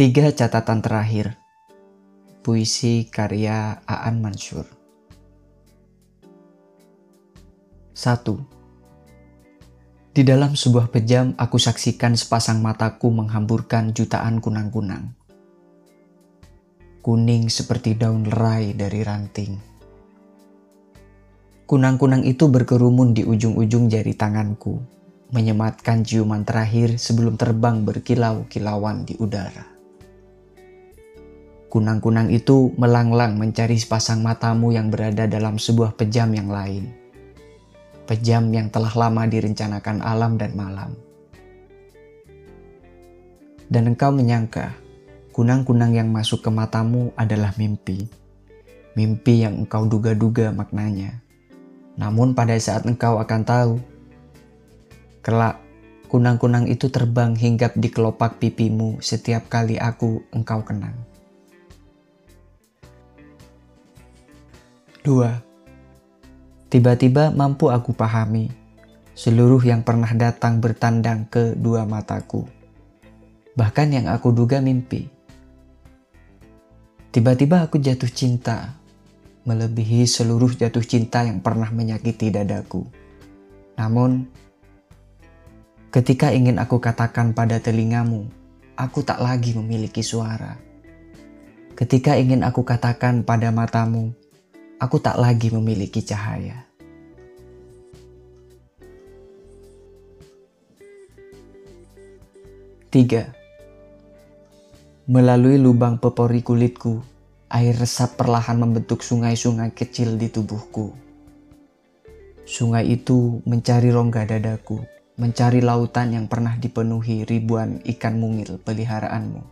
Tiga catatan terakhir. Puisi karya Aan Mansur. 1. Di dalam sebuah pejam aku saksikan sepasang mataku menghamburkan jutaan kunang-kunang. Kuning seperti daun lerai dari ranting. Kunang-kunang itu berkerumun di ujung-ujung jari tanganku, menyematkan ciuman terakhir sebelum terbang berkilau-kilauan di udara. Kunang-kunang itu melanglang mencari sepasang matamu yang berada dalam sebuah pejam yang lain. Pejam yang telah lama direncanakan alam dan malam. Dan engkau menyangka, kunang-kunang yang masuk ke matamu adalah mimpi. Mimpi yang engkau duga-duga maknanya. Namun pada saat engkau akan tahu, kelak kunang-kunang itu terbang hinggap di kelopak pipimu setiap kali aku engkau kenang. 2. Tiba-tiba mampu aku pahami seluruh yang pernah datang bertandang ke dua mataku. Bahkan yang aku duga mimpi. Tiba-tiba aku jatuh cinta, melebihi seluruh jatuh cinta yang pernah menyakiti dadaku. Namun, ketika ingin aku katakan pada telingamu, aku tak lagi memiliki suara. Ketika ingin aku katakan pada matamu, aku tak lagi memiliki cahaya. Tiga, melalui lubang pepori kulitku, air resap perlahan membentuk sungai-sungai kecil di tubuhku. Sungai itu mencari rongga dadaku, mencari lautan yang pernah dipenuhi ribuan ikan mungil peliharaanmu.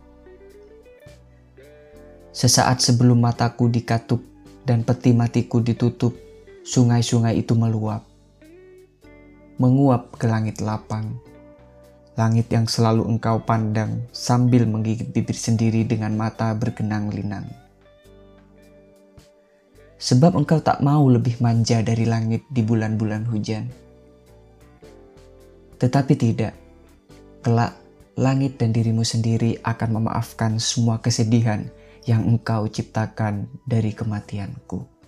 Sesaat sebelum mataku dikatup dan peti matiku ditutup, sungai-sungai itu meluap. Menguap ke langit lapang. Langit yang selalu engkau pandang sambil menggigit bibir sendiri dengan mata bergenang linang. Sebab engkau tak mau lebih manja dari langit di bulan-bulan hujan. Tetapi tidak, kelak langit dan dirimu sendiri akan memaafkan semua kesedihan yang engkau ciptakan dari kematianku.